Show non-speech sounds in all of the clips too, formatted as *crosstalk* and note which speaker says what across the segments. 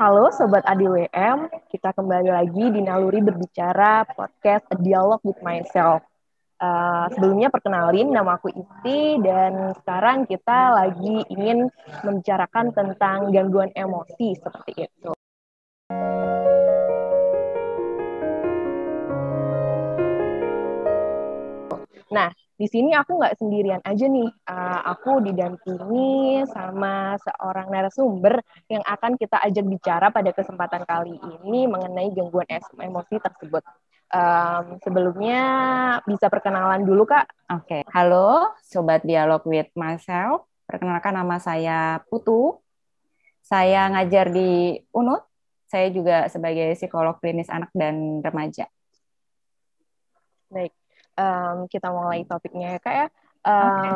Speaker 1: Halo Sobat ADWM, kita kembali lagi di Naluri Berbicara Podcast A Dialog with Myself. Uh, sebelumnya perkenalin, nama aku Iti, dan sekarang kita lagi ingin membicarakan tentang gangguan emosi seperti itu. Nah, di sini aku nggak sendirian aja nih. Uh, aku didampingi sama seorang narasumber yang akan kita ajak bicara pada kesempatan kali ini mengenai gangguan emosi tersebut. Um, sebelumnya bisa perkenalan dulu kak.
Speaker 2: Oke, okay. halo sobat dialog with myself. Perkenalkan nama saya Putu. Saya ngajar di UNUT. Saya juga sebagai psikolog klinis anak dan remaja.
Speaker 1: Baik, um, kita mulai topiknya ya kak ya. Um, okay.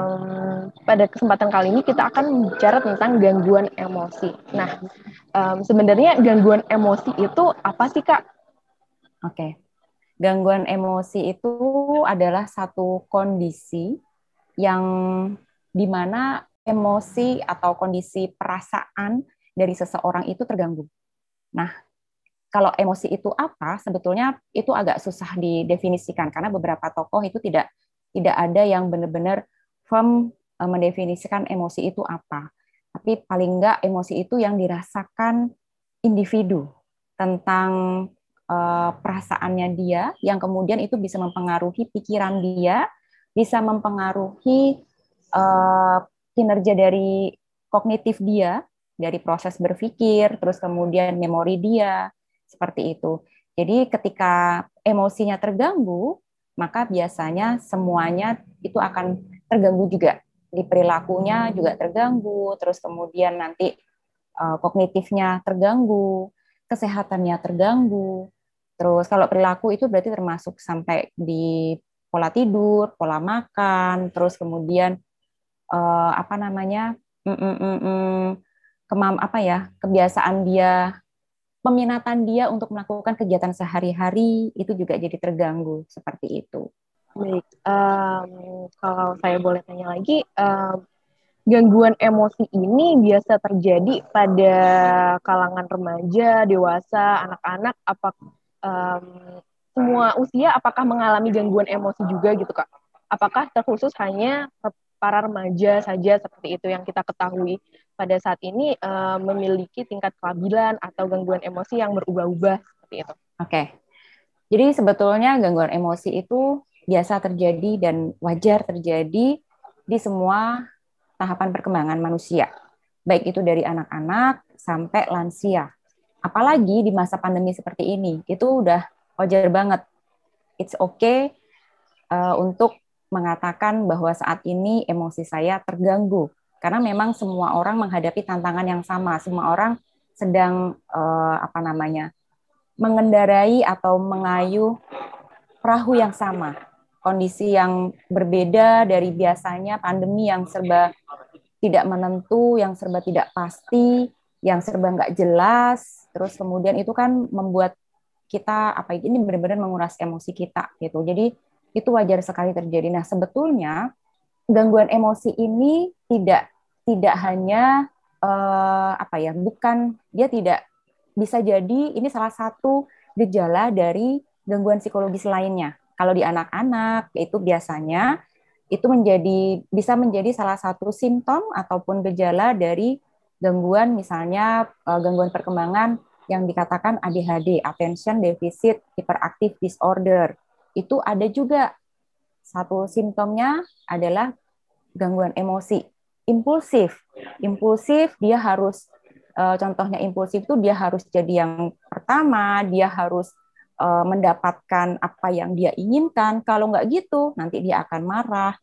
Speaker 1: Pada kesempatan kali ini kita akan bicara tentang gangguan emosi. Nah, um, sebenarnya gangguan emosi itu apa sih kak?
Speaker 2: Oke, okay. gangguan emosi itu adalah satu kondisi yang di mana emosi atau kondisi perasaan dari seseorang itu terganggu. Nah, kalau emosi itu apa sebetulnya itu agak susah didefinisikan karena beberapa tokoh itu tidak tidak ada yang benar-benar firm eh, mendefinisikan emosi itu apa. Tapi paling enggak emosi itu yang dirasakan individu tentang uh, perasaannya dia yang kemudian itu bisa mempengaruhi pikiran dia, bisa mempengaruhi uh, kinerja dari kognitif dia, dari proses berpikir, terus kemudian memori dia, seperti itu. Jadi ketika emosinya terganggu, maka biasanya semuanya itu akan terganggu juga. Di perilakunya juga terganggu, terus kemudian nanti uh, kognitifnya terganggu, kesehatannya terganggu. Terus kalau perilaku itu berarti termasuk sampai di pola tidur, pola makan, terus kemudian uh, apa namanya? Mm, mm, mm, mm, kemam apa ya? kebiasaan dia peminatan dia untuk melakukan kegiatan sehari-hari itu juga jadi terganggu seperti itu.
Speaker 1: Baik, um, kalau saya boleh tanya lagi, um, gangguan emosi ini biasa terjadi pada kalangan remaja, dewasa, anak-anak, apa um, semua usia apakah mengalami gangguan emosi juga gitu kak? Apakah terkhusus hanya para remaja saja seperti itu yang kita ketahui? Pada saat ini uh, memiliki tingkat kelabilan atau gangguan emosi yang berubah-ubah seperti itu.
Speaker 2: Oke. Jadi sebetulnya gangguan emosi itu biasa terjadi dan wajar terjadi di semua tahapan perkembangan manusia. Baik itu dari anak-anak sampai lansia. Apalagi di masa pandemi seperti ini, itu udah wajar banget. It's okay uh, untuk mengatakan bahwa saat ini emosi saya terganggu karena memang semua orang menghadapi tantangan yang sama, semua orang sedang uh, apa namanya mengendarai atau mengayuh perahu yang sama, kondisi yang berbeda dari biasanya, pandemi yang serba tidak menentu, yang serba tidak pasti, yang serba nggak jelas, terus kemudian itu kan membuat kita apa ini benar-benar menguras emosi kita gitu. Jadi itu wajar sekali terjadi. Nah sebetulnya gangguan emosi ini tidak tidak hanya uh, apa ya, bukan dia tidak bisa jadi ini salah satu gejala dari gangguan psikologis lainnya. Kalau di anak-anak itu biasanya itu menjadi bisa menjadi salah satu simptom ataupun gejala dari gangguan misalnya uh, gangguan perkembangan yang dikatakan ADHD, attention deficit hyperactive disorder. Itu ada juga satu simptomnya adalah gangguan emosi impulsif. Impulsif dia harus uh, contohnya impulsif itu dia harus jadi yang pertama, dia harus uh, mendapatkan apa yang dia inginkan. Kalau nggak gitu, nanti dia akan marah.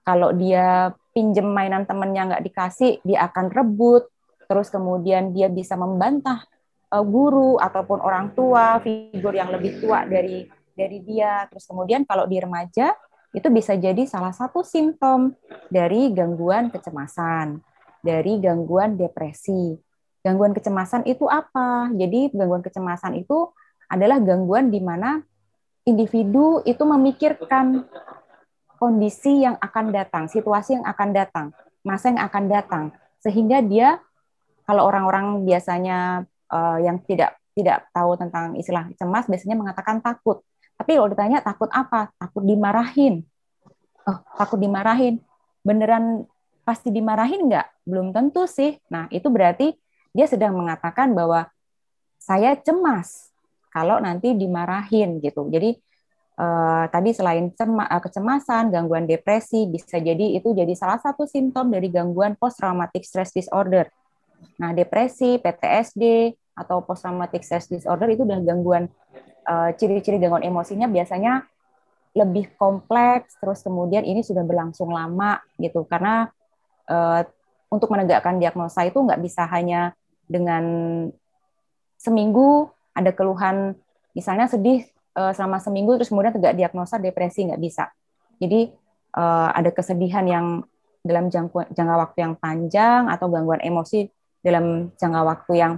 Speaker 2: Kalau dia pinjem mainan temennya nggak dikasih, dia akan rebut. Terus kemudian dia bisa membantah uh, guru ataupun orang tua, figur yang lebih tua dari dari dia. Terus kemudian kalau di remaja, itu bisa jadi salah satu simptom dari gangguan kecemasan, dari gangguan depresi. Gangguan kecemasan itu apa? Jadi gangguan kecemasan itu adalah gangguan di mana individu itu memikirkan kondisi yang akan datang, situasi yang akan datang, masa yang akan datang, sehingga dia kalau orang-orang biasanya uh, yang tidak tidak tahu tentang istilah cemas biasanya mengatakan takut. Tapi kalau ditanya takut apa? Takut dimarahin. Oh, takut dimarahin. Beneran pasti dimarahin nggak? Belum tentu sih. Nah, itu berarti dia sedang mengatakan bahwa saya cemas kalau nanti dimarahin gitu. Jadi eh, tadi selain cema, eh, kecemasan, gangguan depresi bisa jadi itu jadi salah satu simptom dari gangguan post traumatic stress disorder. Nah, depresi, PTSD atau post traumatic stress disorder itu udah gangguan uh, ciri-ciri gangguan emosinya biasanya lebih kompleks terus kemudian ini sudah berlangsung lama gitu. Karena uh, untuk menegakkan diagnosa itu nggak bisa hanya dengan seminggu ada keluhan misalnya sedih uh, selama seminggu terus kemudian tegak diagnosa depresi nggak bisa. Jadi uh, ada kesedihan yang dalam jangka, jangka waktu yang panjang atau gangguan emosi dalam jangka waktu yang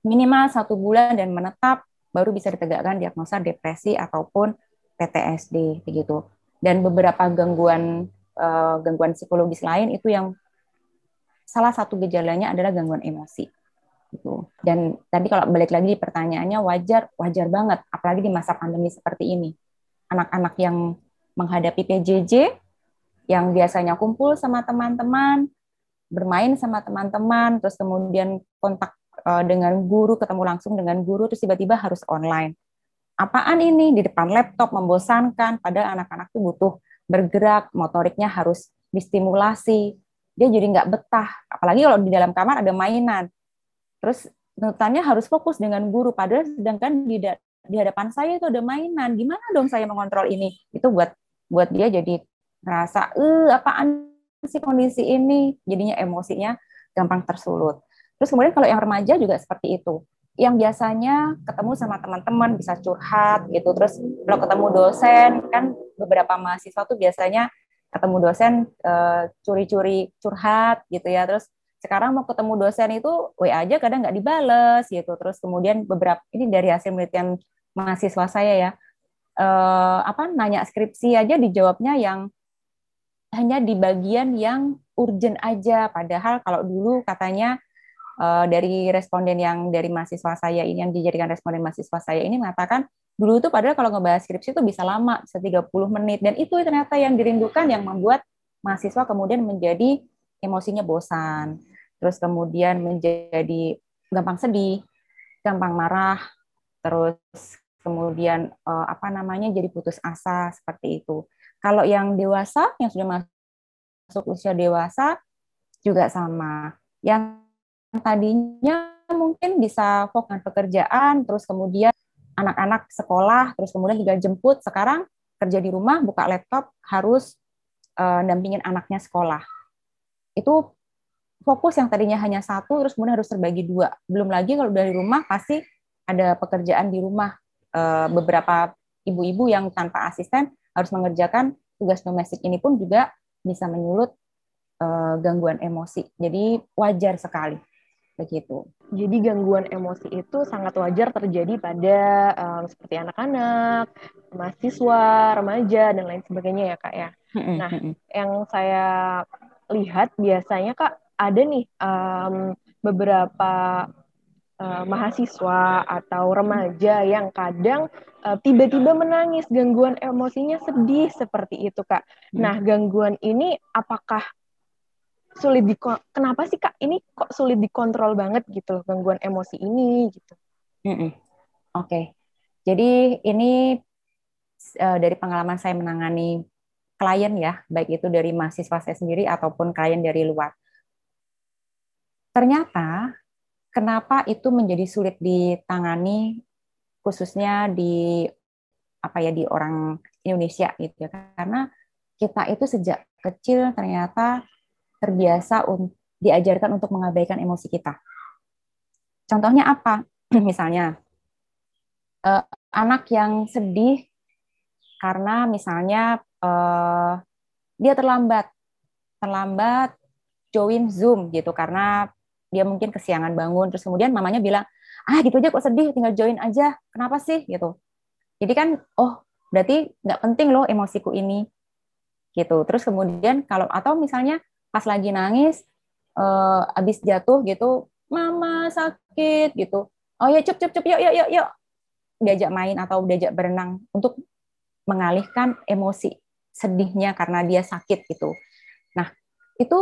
Speaker 2: minimal satu bulan dan menetap baru bisa ditegakkan diagnosa depresi ataupun PTSD begitu. Dan beberapa gangguan uh, gangguan psikologis lain itu yang salah satu gejalanya adalah gangguan emosi. Gitu. Dan tadi kalau balik lagi pertanyaannya wajar wajar banget apalagi di masa pandemi seperti ini. Anak-anak yang menghadapi PJJ yang biasanya kumpul sama teman-teman, bermain sama teman-teman, terus kemudian kontak uh, dengan guru, ketemu langsung dengan guru, terus tiba-tiba harus online. Apaan ini di depan laptop membosankan, padahal anak-anak tuh butuh bergerak, motoriknya harus distimulasi. Dia jadi nggak betah, apalagi kalau di dalam kamar ada mainan. Terus tuntutannya harus fokus dengan guru, padahal sedangkan di, di hadapan saya itu ada mainan. Gimana dong saya mengontrol ini? Itu buat buat dia jadi ngerasa, eh apaan sih kondisi ini? Jadinya emosinya gampang tersulut. Terus kemudian kalau yang remaja juga seperti itu. Yang biasanya ketemu sama teman-teman bisa curhat gitu. Terus kalau ketemu dosen kan beberapa mahasiswa tuh biasanya ketemu dosen eh, curi-curi curhat gitu ya. Terus sekarang mau ketemu dosen itu WA aja kadang nggak dibales gitu. Terus kemudian beberapa ini dari hasil penelitian mahasiswa saya ya. Eh, apa nanya skripsi aja dijawabnya yang hanya di bagian yang urgent aja padahal kalau dulu katanya uh, dari responden yang dari mahasiswa saya ini yang dijadikan responden mahasiswa saya ini mengatakan dulu itu padahal kalau ngebahas skripsi itu bisa lama, bisa 30 menit dan itu ternyata yang dirindukan yang membuat mahasiswa kemudian menjadi emosinya bosan, terus kemudian menjadi gampang sedih, gampang marah, terus kemudian uh, apa namanya jadi putus asa seperti itu. Kalau yang dewasa yang sudah masuk usia dewasa juga sama. Yang tadinya mungkin bisa fokus pekerjaan, terus kemudian anak-anak sekolah, terus kemudian juga jemput, sekarang kerja di rumah, buka laptop, harus uh, dampingin anaknya sekolah. Itu fokus yang tadinya hanya satu, terus kemudian harus terbagi dua. Belum lagi kalau dari rumah pasti ada pekerjaan di rumah. Uh, beberapa ibu-ibu yang tanpa asisten harus mengerjakan tugas domestik ini pun juga bisa menyulut uh, gangguan emosi. Jadi wajar sekali begitu.
Speaker 1: Jadi gangguan emosi itu sangat wajar terjadi pada um, seperti anak-anak, mahasiswa, remaja dan lain sebagainya ya kak ya. Nah, yang saya lihat biasanya kak ada nih um, beberapa uh, mahasiswa atau remaja yang kadang uh, tiba-tiba menangis, gangguan emosinya sedih seperti itu kak. Nah, gangguan ini apakah sulit di kenapa sih kak ini kok sulit dikontrol banget gitu loh gangguan emosi ini gitu.
Speaker 2: Mm -mm. Oke, okay. jadi ini uh, dari pengalaman saya menangani klien ya, baik itu dari mahasiswa saya sendiri ataupun klien dari luar. Ternyata kenapa itu menjadi sulit ditangani khususnya di apa ya di orang Indonesia gitu ya karena kita itu sejak kecil ternyata terbiasa untuk diajarkan untuk mengabaikan emosi kita. Contohnya apa? *clears throat* misalnya uh, anak yang sedih karena misalnya uh, dia terlambat, terlambat join Zoom gitu karena dia mungkin kesiangan bangun terus kemudian mamanya bilang ah gitu aja kok sedih tinggal join aja kenapa sih gitu jadi kan oh berarti nggak penting loh emosiku ini gitu terus kemudian kalau atau misalnya pas lagi nangis uh, abis jatuh gitu mama sakit gitu oh ya cup cup cup yuk yuk yuk yuk diajak main atau diajak berenang untuk mengalihkan emosi sedihnya karena dia sakit gitu nah itu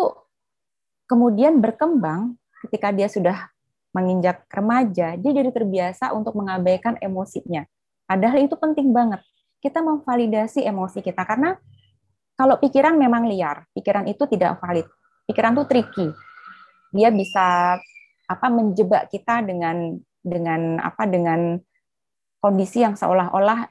Speaker 2: kemudian berkembang ketika dia sudah menginjak remaja, dia jadi terbiasa untuk mengabaikan emosinya. Padahal itu penting banget. Kita memvalidasi emosi kita karena kalau pikiran memang liar, pikiran itu tidak valid. Pikiran itu tricky. Dia bisa apa menjebak kita dengan dengan apa dengan kondisi yang seolah-olah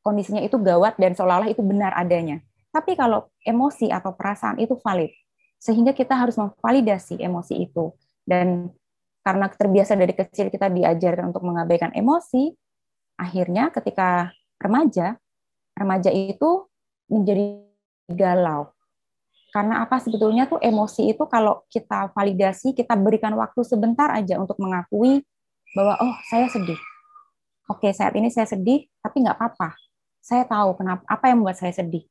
Speaker 2: kondisinya itu gawat dan seolah-olah itu benar adanya. Tapi kalau emosi atau perasaan itu valid, sehingga kita harus memvalidasi emosi itu dan karena terbiasa dari kecil kita diajarkan untuk mengabaikan emosi, akhirnya ketika remaja, remaja itu menjadi galau. Karena apa sebetulnya tuh emosi itu kalau kita validasi, kita berikan waktu sebentar aja untuk mengakui bahwa oh saya sedih. Oke saat ini saya sedih, tapi nggak apa-apa. Saya tahu kenapa apa yang membuat saya sedih.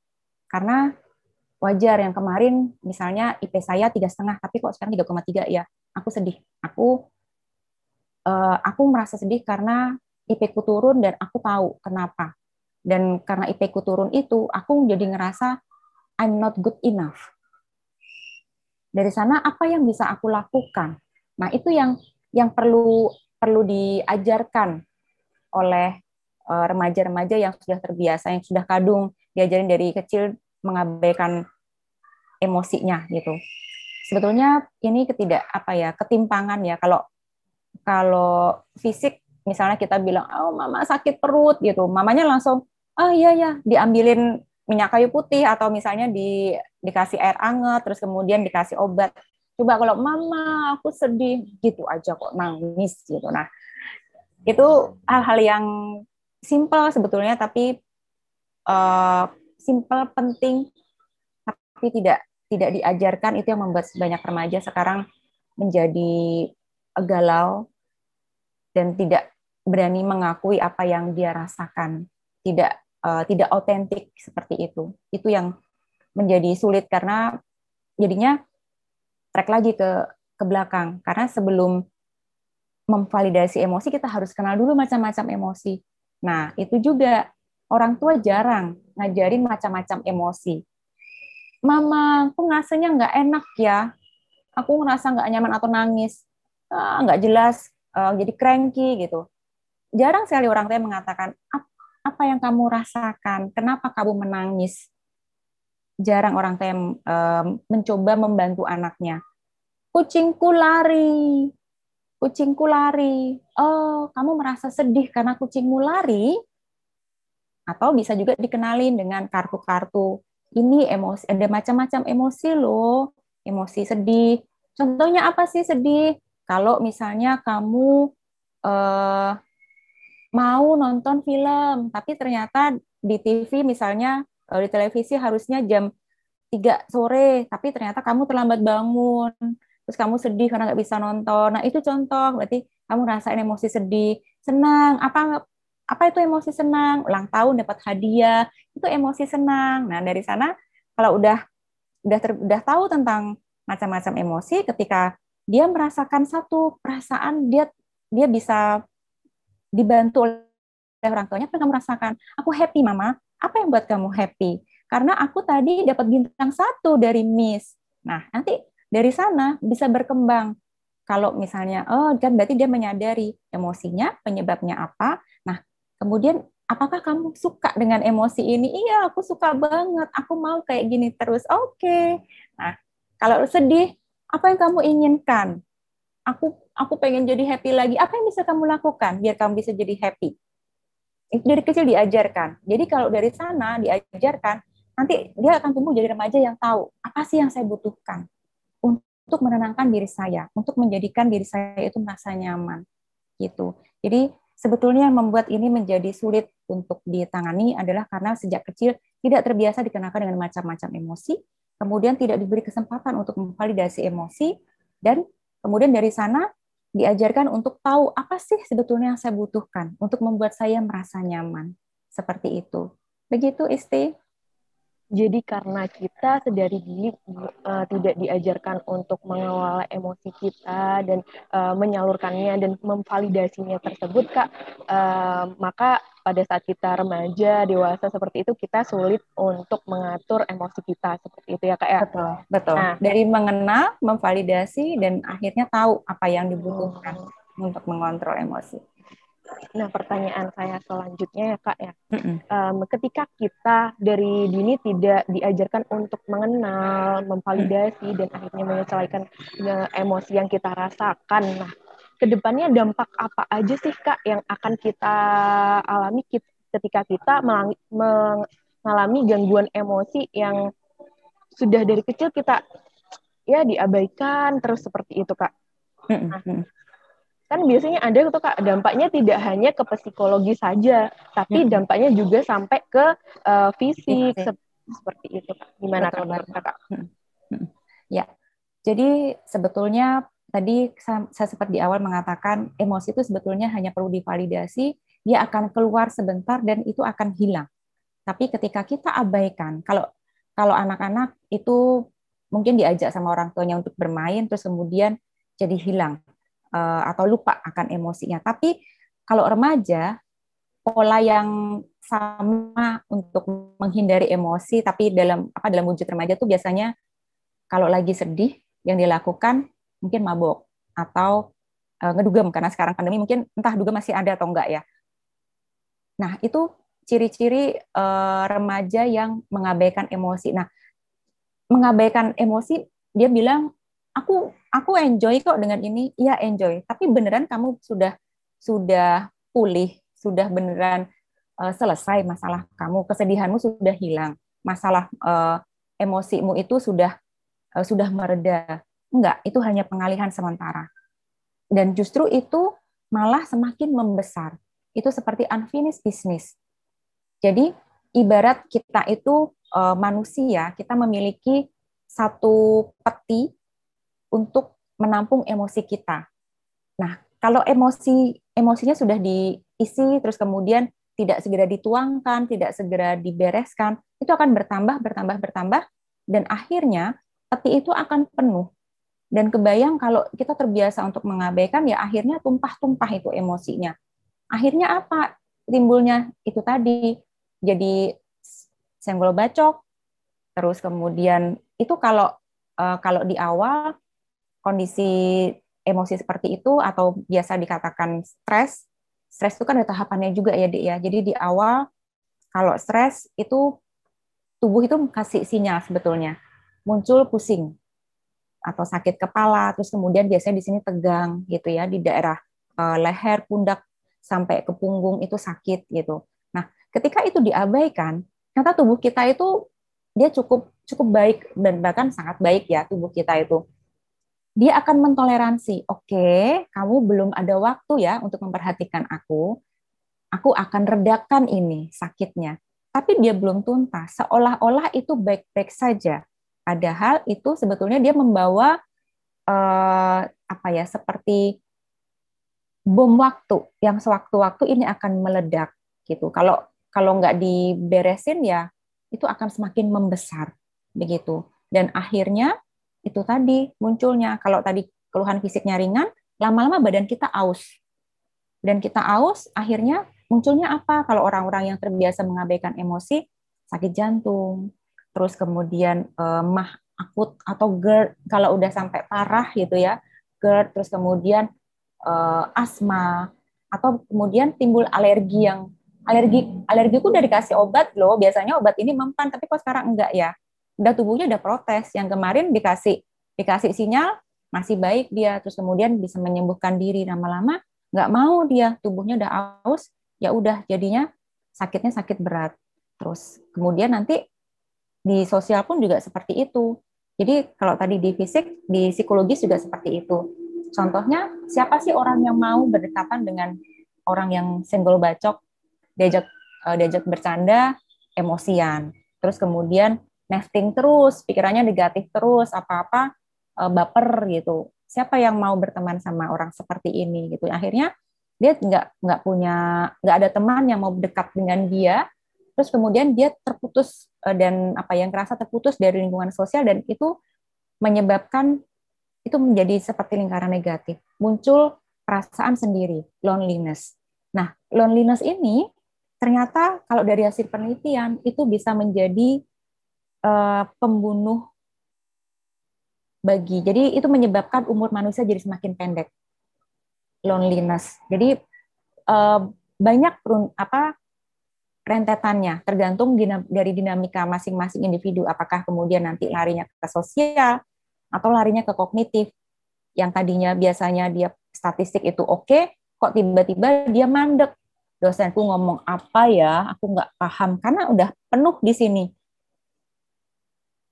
Speaker 2: Karena wajar yang kemarin misalnya IP saya tiga setengah tapi kok sekarang 3,3 ya aku sedih aku uh, aku merasa sedih karena IP ku turun dan aku tahu kenapa dan karena IP ku turun itu aku jadi ngerasa I'm not good enough. Dari sana apa yang bisa aku lakukan? Nah itu yang yang perlu perlu diajarkan oleh eh, remaja-remaja yang sudah terbiasa yang sudah kadung diajarin dari kecil mengabaikan emosinya gitu. Sebetulnya ini ketidak apa ya ketimpangan ya. Kalau kalau fisik misalnya kita bilang oh mama sakit perut gitu, mamanya langsung oh iya ya diambilin minyak kayu putih atau misalnya di dikasih air anget terus kemudian dikasih obat. Coba kalau mama aku sedih gitu aja kok nangis gitu. Nah, itu hal-hal yang simpel sebetulnya tapi uh, simpel penting tapi tidak tidak diajarkan itu yang membuat banyak remaja sekarang menjadi galau dan tidak berani mengakui apa yang dia rasakan tidak uh, tidak otentik seperti itu. Itu yang menjadi sulit karena jadinya track lagi ke ke belakang. Karena sebelum memvalidasi emosi kita harus kenal dulu macam-macam emosi. Nah itu juga orang tua jarang ngajarin macam-macam emosi. Mama aku ngerasanya nggak enak ya. Aku ngerasa nggak nyaman atau nangis. Ah, nggak jelas uh, jadi cranky gitu. Jarang sekali orang tua mengatakan apa yang kamu rasakan? Kenapa kamu menangis? Jarang orang tua yang uh, mencoba membantu anaknya. Kucingku lari. Kucingku lari. Oh kamu merasa sedih karena kucingmu lari? Atau bisa juga dikenalin dengan kartu-kartu. Ini emosi ada macam-macam emosi loh. Emosi sedih. Contohnya apa sih sedih? Kalau misalnya kamu uh, mau nonton film. Tapi ternyata di TV misalnya uh, di televisi harusnya jam 3 sore tapi ternyata kamu terlambat bangun. Terus kamu sedih karena nggak bisa nonton. Nah itu contoh. Berarti kamu rasain emosi sedih. Senang. Apa apa itu emosi senang? Ulang tahun dapat hadiah. Itu emosi senang. Nah dari sana kalau udah udah ter, udah tahu tentang macam-macam emosi ketika dia merasakan satu perasaan dia dia bisa dibantu oleh orang tuanya kamu rasakan aku happy mama apa yang buat kamu happy karena aku tadi dapat bintang satu dari Miss nah nanti dari sana bisa berkembang kalau misalnya oh kan berarti dia menyadari emosinya penyebabnya apa nah Kemudian apakah kamu suka dengan emosi ini? Iya, aku suka banget. Aku mau kayak gini terus. Oke. Okay. Nah, kalau sedih, apa yang kamu inginkan? Aku aku pengen jadi happy lagi. Apa yang bisa kamu lakukan biar kamu bisa jadi happy? Itu dari kecil diajarkan. Jadi kalau dari sana diajarkan, nanti dia akan tumbuh jadi remaja yang tahu apa sih yang saya butuhkan untuk menenangkan diri saya, untuk menjadikan diri saya itu merasa nyaman. Gitu. Jadi Sebetulnya yang membuat ini menjadi sulit untuk ditangani adalah karena sejak kecil tidak terbiasa dikenakan dengan macam-macam emosi, kemudian tidak diberi kesempatan untuk memvalidasi emosi, dan kemudian dari sana diajarkan untuk tahu apa sih sebetulnya yang saya butuhkan untuk membuat saya merasa nyaman. Seperti itu. Begitu, Isti?
Speaker 1: Jadi karena kita sedari dini uh, tidak diajarkan untuk mengelola emosi kita dan uh, menyalurkannya dan memvalidasinya tersebut, Kak, uh, maka pada saat kita remaja, dewasa seperti itu kita sulit untuk mengatur emosi kita seperti itu ya, Kak ya.
Speaker 2: Betul, betul. Nah, dari mengenal, memvalidasi dan akhirnya tahu apa yang dibutuhkan hmm. untuk mengontrol emosi.
Speaker 1: Nah, pertanyaan saya selanjutnya ya Kak ya, um, ketika kita dari dini tidak diajarkan untuk mengenal, memvalidasi dan akhirnya menyelesaikan ya, emosi yang kita rasakan, nah ke depannya dampak apa aja sih Kak yang akan kita alami ketika kita mengalami gangguan emosi yang sudah dari kecil kita ya diabaikan terus seperti itu Kak. Nah, kan biasanya ada tuh kak dampaknya tidak hanya ke psikologi saja tapi hmm. dampaknya juga sampai ke uh, fisik se seperti itu kak. Gimana menurut kakak? Hmm.
Speaker 2: Hmm. ya. Jadi sebetulnya tadi saya, saya seperti di awal mengatakan emosi itu sebetulnya hanya perlu divalidasi dia akan keluar sebentar dan itu akan hilang. Tapi ketika kita abaikan kalau kalau anak-anak itu mungkin diajak sama orang tuanya untuk bermain terus kemudian jadi hilang atau lupa akan emosinya. Tapi kalau remaja pola yang sama untuk menghindari emosi tapi dalam apa dalam wujud remaja itu biasanya kalau lagi sedih yang dilakukan mungkin mabok atau uh, ngedugem karena sekarang pandemi mungkin entah dugem masih ada atau enggak ya. Nah, itu ciri-ciri uh, remaja yang mengabaikan emosi. Nah, mengabaikan emosi dia bilang aku aku enjoy kok dengan ini. Iya enjoy. Tapi beneran kamu sudah sudah pulih sudah beneran uh, selesai masalah kamu. Kesedihanmu sudah hilang. Masalah uh, emosimu itu sudah uh, sudah mereda. Enggak itu hanya pengalihan sementara. Dan justru itu malah semakin membesar. Itu seperti unfinished business. Jadi ibarat kita itu uh, manusia kita memiliki satu peti untuk menampung emosi kita. Nah, kalau emosi emosinya sudah diisi terus kemudian tidak segera dituangkan, tidak segera dibereskan, itu akan bertambah, bertambah, bertambah, dan akhirnya peti itu akan penuh. Dan kebayang kalau kita terbiasa untuk mengabaikan, ya akhirnya tumpah-tumpah itu emosinya. Akhirnya apa? Timbulnya itu tadi, jadi senggol bacok, terus kemudian itu kalau eh, kalau di awal kondisi emosi seperti itu atau biasa dikatakan stres, stres itu kan ada tahapannya juga ya, Dek ya. Jadi di awal kalau stres itu tubuh itu kasih sinyal sebetulnya. Muncul pusing atau sakit kepala, terus kemudian biasanya di sini tegang gitu ya, di daerah uh, leher, pundak sampai ke punggung itu sakit gitu. Nah, ketika itu diabaikan, ternyata tubuh kita itu dia cukup cukup baik dan bahkan sangat baik ya tubuh kita itu dia akan mentoleransi. Oke, okay, kamu belum ada waktu ya untuk memperhatikan aku. Aku akan redakan ini sakitnya. Tapi dia belum tuntas. Seolah-olah itu baik-baik saja. Padahal itu sebetulnya dia membawa eh, apa ya seperti bom waktu yang sewaktu-waktu ini akan meledak gitu. Kalau kalau nggak diberesin ya itu akan semakin membesar begitu. Dan akhirnya itu tadi munculnya kalau tadi keluhan fisiknya ringan, lama-lama badan kita aus. Dan kita aus, akhirnya munculnya apa? Kalau orang-orang yang terbiasa mengabaikan emosi, sakit jantung, terus kemudian eh, mah akut atau GERD kalau udah sampai parah gitu ya, GERD, terus kemudian eh, asma atau kemudian timbul alergi yang alergi alergi itu udah dikasih obat loh, biasanya obat ini mempan, tapi kok sekarang enggak ya? Udah tubuhnya udah protes. Yang kemarin dikasih dikasih sinyal masih baik dia, terus kemudian bisa menyembuhkan diri lama-lama nggak mau dia tubuhnya udah aus, ya udah jadinya sakitnya sakit berat. Terus kemudian nanti di sosial pun juga seperti itu. Jadi kalau tadi di fisik, di psikologis juga seperti itu. Contohnya, siapa sih orang yang mau berdekatan dengan orang yang senggol bacok, diajak eh, diajak bercanda, emosian. Terus kemudian nesting terus, pikirannya negatif terus, apa-apa uh, baper gitu. Siapa yang mau berteman sama orang seperti ini gitu? Akhirnya dia nggak nggak punya nggak ada teman yang mau dekat dengan dia. Terus kemudian dia terputus uh, dan apa yang kerasa terputus dari lingkungan sosial dan itu menyebabkan itu menjadi seperti lingkaran negatif. Muncul perasaan sendiri, loneliness. Nah, loneliness ini ternyata kalau dari hasil penelitian itu bisa menjadi uh, pembunuh bagi. Jadi itu menyebabkan umur manusia jadi semakin pendek. Loneliness. Jadi uh, banyak apa rentetannya. Tergantung dari dinamika masing-masing individu. Apakah kemudian nanti larinya ke sosial atau larinya ke kognitif. Yang tadinya biasanya dia statistik itu oke okay, kok tiba-tiba dia mandek. Dosenku ngomong apa ya? Aku nggak paham. Karena udah penuh di sini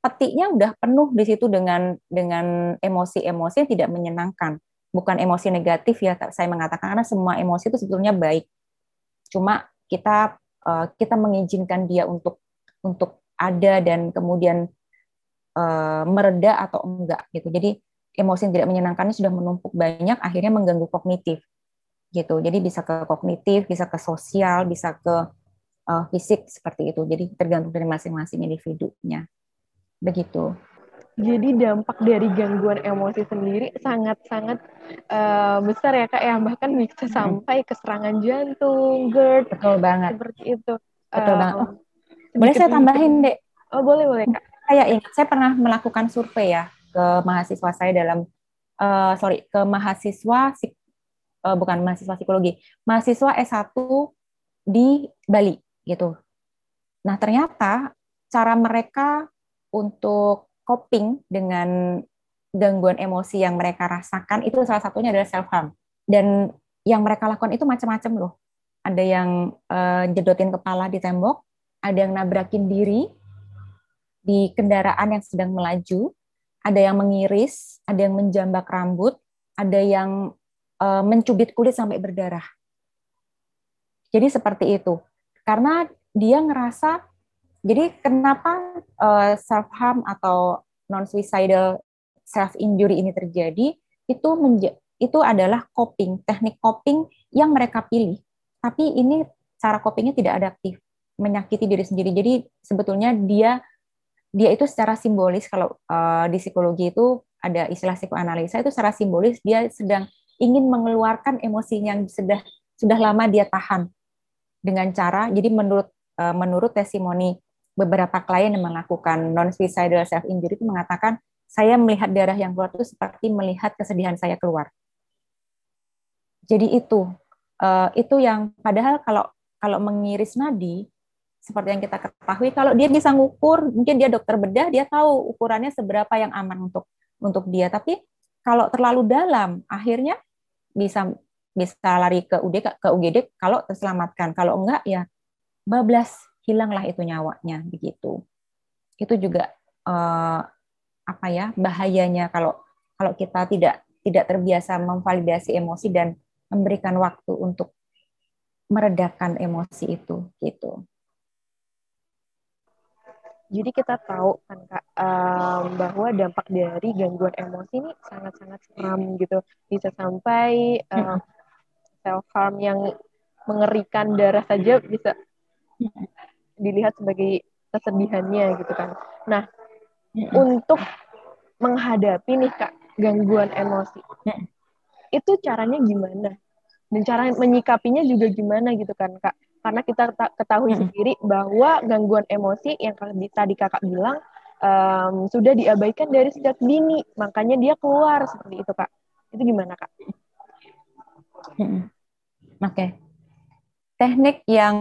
Speaker 2: petiknya udah penuh di situ dengan dengan emosi-emosi yang tidak menyenangkan. Bukan emosi negatif ya saya mengatakan karena semua emosi itu sebetulnya baik. Cuma kita uh, kita mengizinkan dia untuk untuk ada dan kemudian uh, mereda atau enggak gitu. Jadi emosi yang tidak menyenangkannya sudah menumpuk banyak akhirnya mengganggu kognitif gitu. Jadi bisa ke kognitif bisa ke sosial bisa ke uh, fisik seperti itu. Jadi tergantung dari masing-masing individunya begitu
Speaker 1: jadi dampak dari gangguan emosi sendiri sangat-sangat uh, besar ya kak ya bahkan bisa sampai ke serangan jantung, GERD,
Speaker 2: betul banget
Speaker 1: seperti itu.
Speaker 2: Betul uh, banget. Oh, boleh saya tambahin dek?
Speaker 1: Oh boleh boleh kak.
Speaker 2: Saya ingat saya pernah melakukan survei ya ke mahasiswa saya dalam uh, sorry ke mahasiswa uh, bukan mahasiswa psikologi, mahasiswa S1 di Bali gitu. Nah ternyata cara mereka untuk coping dengan gangguan emosi yang mereka rasakan itu salah satunya adalah self harm dan yang mereka lakukan itu macam-macam loh. Ada yang uh, jedotin kepala di tembok ada yang nabrakin diri di kendaraan yang sedang melaju ada yang mengiris ada yang menjambak rambut ada yang uh, mencubit kulit sampai berdarah. Jadi seperti itu. Karena dia ngerasa jadi kenapa uh, eh, self harm atau non suicidal self injury ini terjadi itu itu adalah coping, teknik coping yang mereka pilih. Tapi ini cara copingnya tidak adaptif, menyakiti diri sendiri. Jadi sebetulnya dia dia itu secara simbolis kalau uh, di psikologi itu ada istilah psikoanalisa itu secara simbolis dia sedang ingin mengeluarkan emosi yang sudah sudah lama dia tahan dengan cara jadi menurut uh, menurut testimoni beberapa klien yang melakukan non suicidal self injury itu mengatakan saya melihat darah yang keluar itu seperti melihat kesedihan saya keluar. Jadi itu uh, itu yang padahal kalau kalau mengiris nadi seperti yang kita ketahui kalau dia bisa ngukur mungkin dia dokter bedah dia tahu ukurannya seberapa yang aman untuk untuk dia. Tapi kalau terlalu dalam akhirnya bisa bisa lari ke UD ke UGD kalau terselamatkan. Kalau enggak ya bablas hilanglah itu nyawanya begitu. Itu juga uh, apa ya bahayanya kalau kalau kita tidak tidak terbiasa memvalidasi emosi dan memberikan waktu untuk meredakan emosi itu gitu.
Speaker 1: Jadi kita tahu kan kak um, bahwa dampak dari gangguan emosi ini sangat-sangat seram gitu, bisa sampai um, self harm yang mengerikan darah saja bisa dilihat sebagai kesedihannya gitu kan. Nah, mm-hmm. untuk menghadapi nih kak gangguan emosi, mm-hmm. itu caranya gimana? Dan cara menyikapinya juga gimana gitu kan kak? Karena kita ketahui mm-hmm. sendiri bahwa gangguan emosi yang tadi kakak bilang um, sudah diabaikan dari sejak dini, makanya dia keluar seperti itu kak. Itu gimana kak?
Speaker 2: Mm-hmm. Oke. Okay teknik yang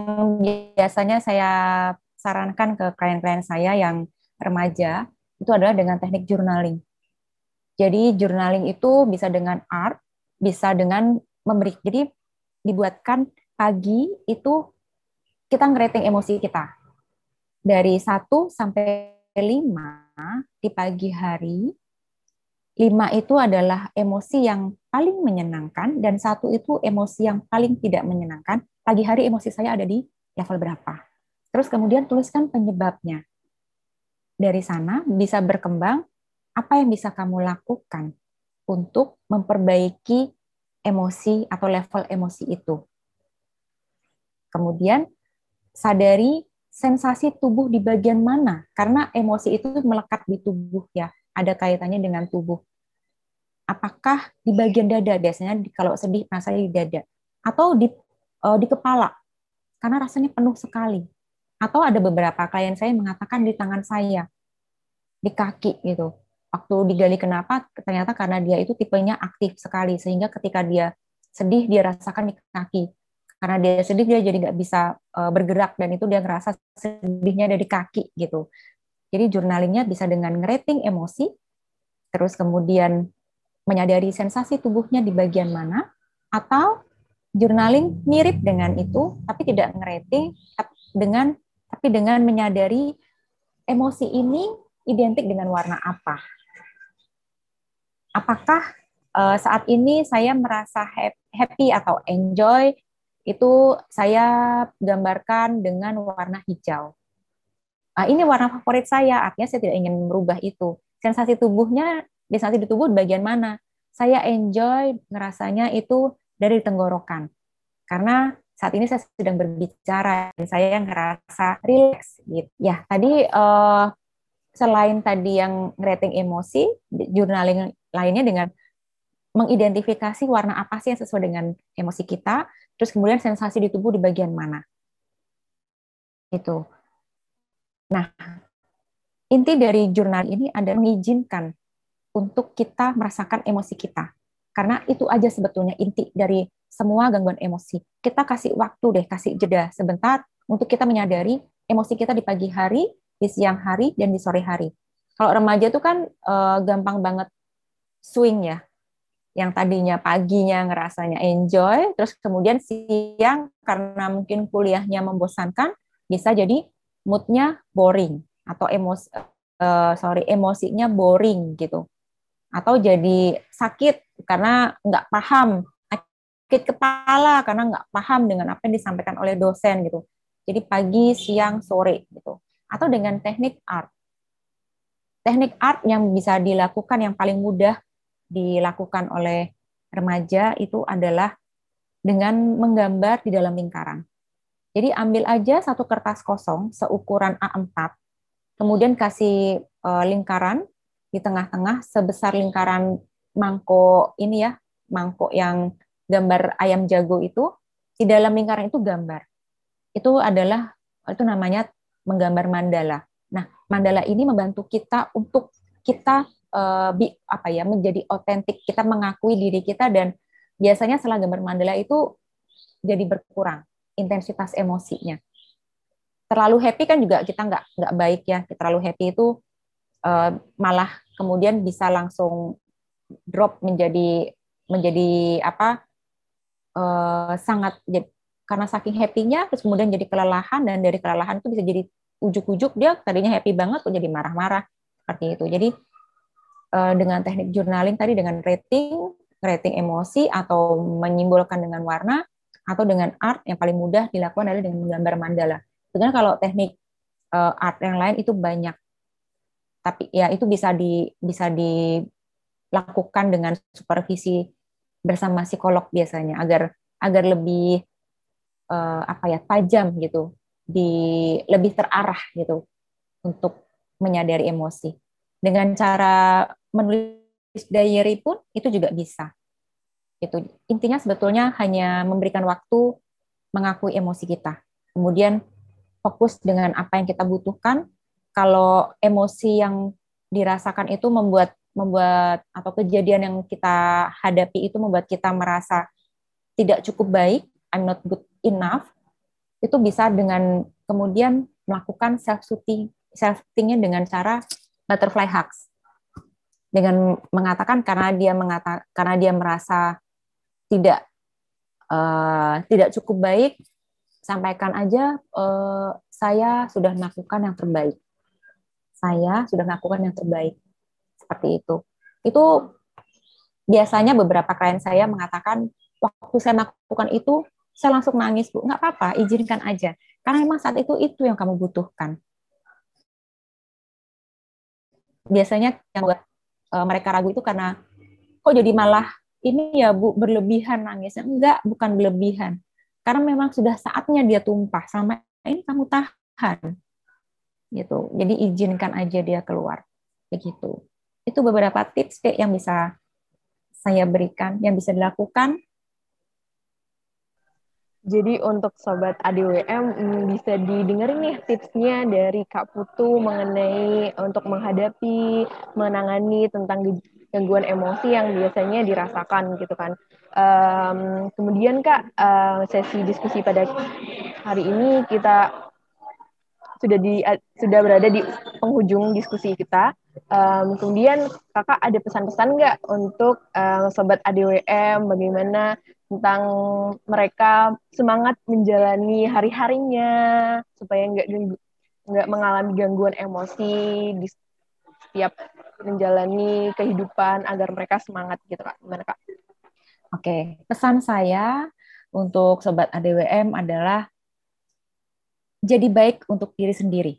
Speaker 2: biasanya saya sarankan ke klien-klien saya yang remaja itu adalah dengan teknik journaling. Jadi journaling itu bisa dengan art, bisa dengan memberi. Jadi dibuatkan pagi itu kita ngerating emosi kita. Dari 1 sampai 5 di pagi hari, 5 itu adalah emosi yang paling menyenangkan dan satu itu emosi yang paling tidak menyenangkan pagi hari emosi saya ada di level berapa. Terus kemudian tuliskan penyebabnya. Dari sana bisa berkembang apa yang bisa kamu lakukan untuk memperbaiki emosi atau level emosi itu. Kemudian sadari sensasi tubuh di bagian mana? Karena emosi itu melekat di tubuh ya, ada kaitannya dengan tubuh. Apakah di bagian dada? Biasanya kalau sedih rasanya di dada atau di uh, di kepala karena rasanya penuh sekali. Atau ada beberapa klien saya mengatakan di tangan saya, di kaki gitu. Waktu digali kenapa, ternyata karena dia itu tipenya aktif sekali sehingga ketika dia sedih dia rasakan di kaki karena dia sedih dia jadi nggak bisa uh, bergerak dan itu dia ngerasa sedihnya dari kaki gitu. Jadi journalingnya bisa dengan ngerating emosi, terus kemudian menyadari sensasi tubuhnya di bagian mana, atau journaling mirip dengan itu tapi tidak ngerating dengan tapi dengan menyadari emosi ini identik dengan warna apa. Apakah uh, saat ini saya merasa happy atau enjoy itu saya gambarkan dengan warna hijau. Nah, ini warna favorit saya, artinya saya tidak ingin merubah itu. Sensasi tubuhnya, sensasi di tubuh bagian mana? Saya enjoy ngerasanya itu dari tenggorokan. Karena saat ini saya sedang berbicara dan saya ngerasa relax gitu. Ya, tadi uh, selain tadi yang rating emosi, journaling lainnya dengan mengidentifikasi warna apa sih yang sesuai dengan emosi kita, terus kemudian sensasi di tubuh di bagian mana. Itu. Nah, inti dari jurnal ini ada mengizinkan untuk kita merasakan emosi kita. Karena itu aja sebetulnya inti dari semua gangguan emosi. Kita kasih waktu deh, kasih jeda sebentar untuk kita menyadari emosi kita di pagi hari, di siang hari, dan di sore hari. Kalau remaja itu kan uh, gampang banget swing ya, yang tadinya paginya ngerasanya enjoy, terus kemudian siang karena mungkin kuliahnya membosankan, bisa jadi moodnya boring atau emosi uh, sorry emosinya boring gitu, atau jadi sakit karena nggak paham, sakit kepala karena nggak paham dengan apa yang disampaikan oleh dosen gitu. Jadi pagi, siang, sore gitu, atau dengan teknik art. Teknik art yang bisa dilakukan yang paling mudah dilakukan oleh remaja itu adalah dengan menggambar di dalam lingkaran. Jadi ambil aja satu kertas kosong seukuran A4, kemudian kasih uh, lingkaran di tengah-tengah sebesar lingkaran mangkok ini ya, mangkok yang gambar ayam jago itu, di dalam lingkaran itu gambar. Itu adalah itu namanya menggambar mandala. Nah, mandala ini membantu kita untuk kita uh, bi, apa ya menjadi otentik kita mengakui diri kita dan biasanya setelah gambar mandala itu jadi berkurang intensitas emosinya terlalu happy kan juga kita nggak nggak baik ya terlalu happy itu uh, malah kemudian bisa langsung drop menjadi menjadi apa uh, sangat karena saking happy-nya terus kemudian jadi kelelahan dan dari kelelahan itu bisa jadi ujuk-ujuk dia tadinya happy banget kok jadi marah-marah seperti itu jadi Eh, dengan teknik journaling tadi dengan rating, rating emosi atau menyimbolkan dengan warna atau dengan art yang paling mudah dilakukan adalah dengan menggambar mandala. Sebenarnya kalau teknik uh, art yang lain itu banyak, tapi ya itu bisa di bisa dilakukan dengan supervisi bersama psikolog biasanya agar agar lebih uh, apa ya tajam gitu, di lebih terarah gitu untuk menyadari emosi dengan cara menulis diary pun itu juga bisa. Itu intinya sebetulnya hanya memberikan waktu mengakui emosi kita. Kemudian fokus dengan apa yang kita butuhkan. Kalau emosi yang dirasakan itu membuat membuat atau kejadian yang kita hadapi itu membuat kita merasa tidak cukup baik, I'm not good enough, itu bisa dengan kemudian melakukan self soothing self soothingnya dengan cara butterfly hugs. Dengan mengatakan karena dia mengata karena dia merasa tidak uh, tidak cukup baik sampaikan aja uh, saya sudah melakukan yang terbaik. Saya sudah melakukan yang terbaik seperti itu itu biasanya beberapa klien saya mengatakan waktu saya melakukan itu saya langsung nangis bu nggak apa-apa izinkan aja karena memang saat itu itu yang kamu butuhkan biasanya yang buat uh, mereka ragu itu karena kok jadi malah ini ya Bu berlebihan nangisnya. Enggak, bukan berlebihan. Karena memang sudah saatnya dia tumpah. Sama ini kamu tahan gitu. Jadi izinkan aja dia keluar. Begitu. Itu beberapa tips deh yang bisa saya berikan, yang bisa dilakukan.
Speaker 1: Jadi untuk sobat ADWM hmm, bisa didengerin nih tipsnya dari Kak Putu mengenai untuk menghadapi, menangani tentang gangguan emosi yang biasanya dirasakan gitu kan. Um, kemudian Kak, uh, sesi diskusi pada hari ini kita sudah di sudah berada di penghujung diskusi kita. Um, kemudian kakak ada pesan-pesan nggak untuk um, sobat ADWM bagaimana tentang mereka semangat menjalani hari-harinya supaya nggak nggak mengalami gangguan emosi di setiap menjalani kehidupan agar mereka semangat gitu kak gimana kak?
Speaker 2: Oke pesan saya untuk sobat ADWM adalah jadi baik untuk diri sendiri.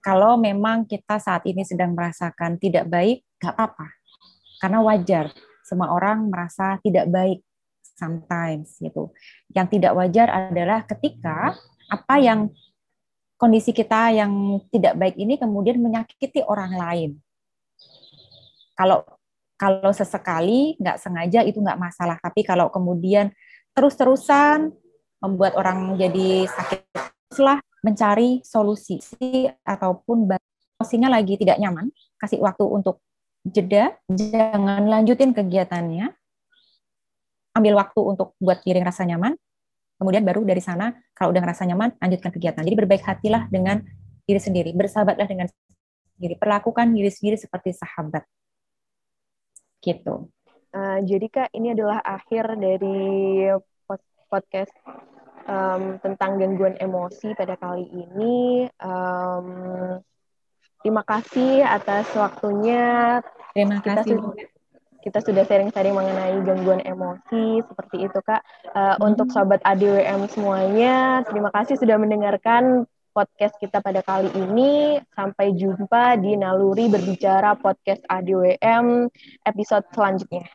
Speaker 2: Kalau memang kita saat ini sedang merasakan tidak baik, nggak apa-apa. Karena wajar, semua orang merasa tidak baik sometimes gitu. Yang tidak wajar adalah ketika apa yang kondisi kita yang tidak baik ini kemudian menyakiti orang lain. Kalau kalau sesekali nggak sengaja itu nggak masalah, tapi kalau kemudian terus-terusan membuat orang jadi sakit setelah mencari solusi ataupun emosinya lagi tidak nyaman, kasih waktu untuk jeda, jangan lanjutin kegiatannya, ambil waktu untuk buat diri rasa nyaman, kemudian baru dari sana kalau udah ngerasa nyaman, lanjutkan kegiatan. Jadi berbaik hatilah dengan diri sendiri, bersahabatlah dengan diri, perlakukan diri sendiri seperti sahabat. Gitu.
Speaker 1: Uh, jadi Kak, ini adalah akhir dari podcast um, tentang gangguan emosi pada kali ini. Um, terima kasih atas waktunya.
Speaker 2: Terima
Speaker 1: kita
Speaker 2: kasih.
Speaker 1: Sudah, kita sudah sharing-sharing mengenai gangguan emosi seperti itu kak. Uh, hmm. Untuk sobat ADWM semuanya, terima kasih sudah mendengarkan podcast kita pada kali ini. Sampai jumpa di Naluri Berbicara Podcast ADWM episode selanjutnya.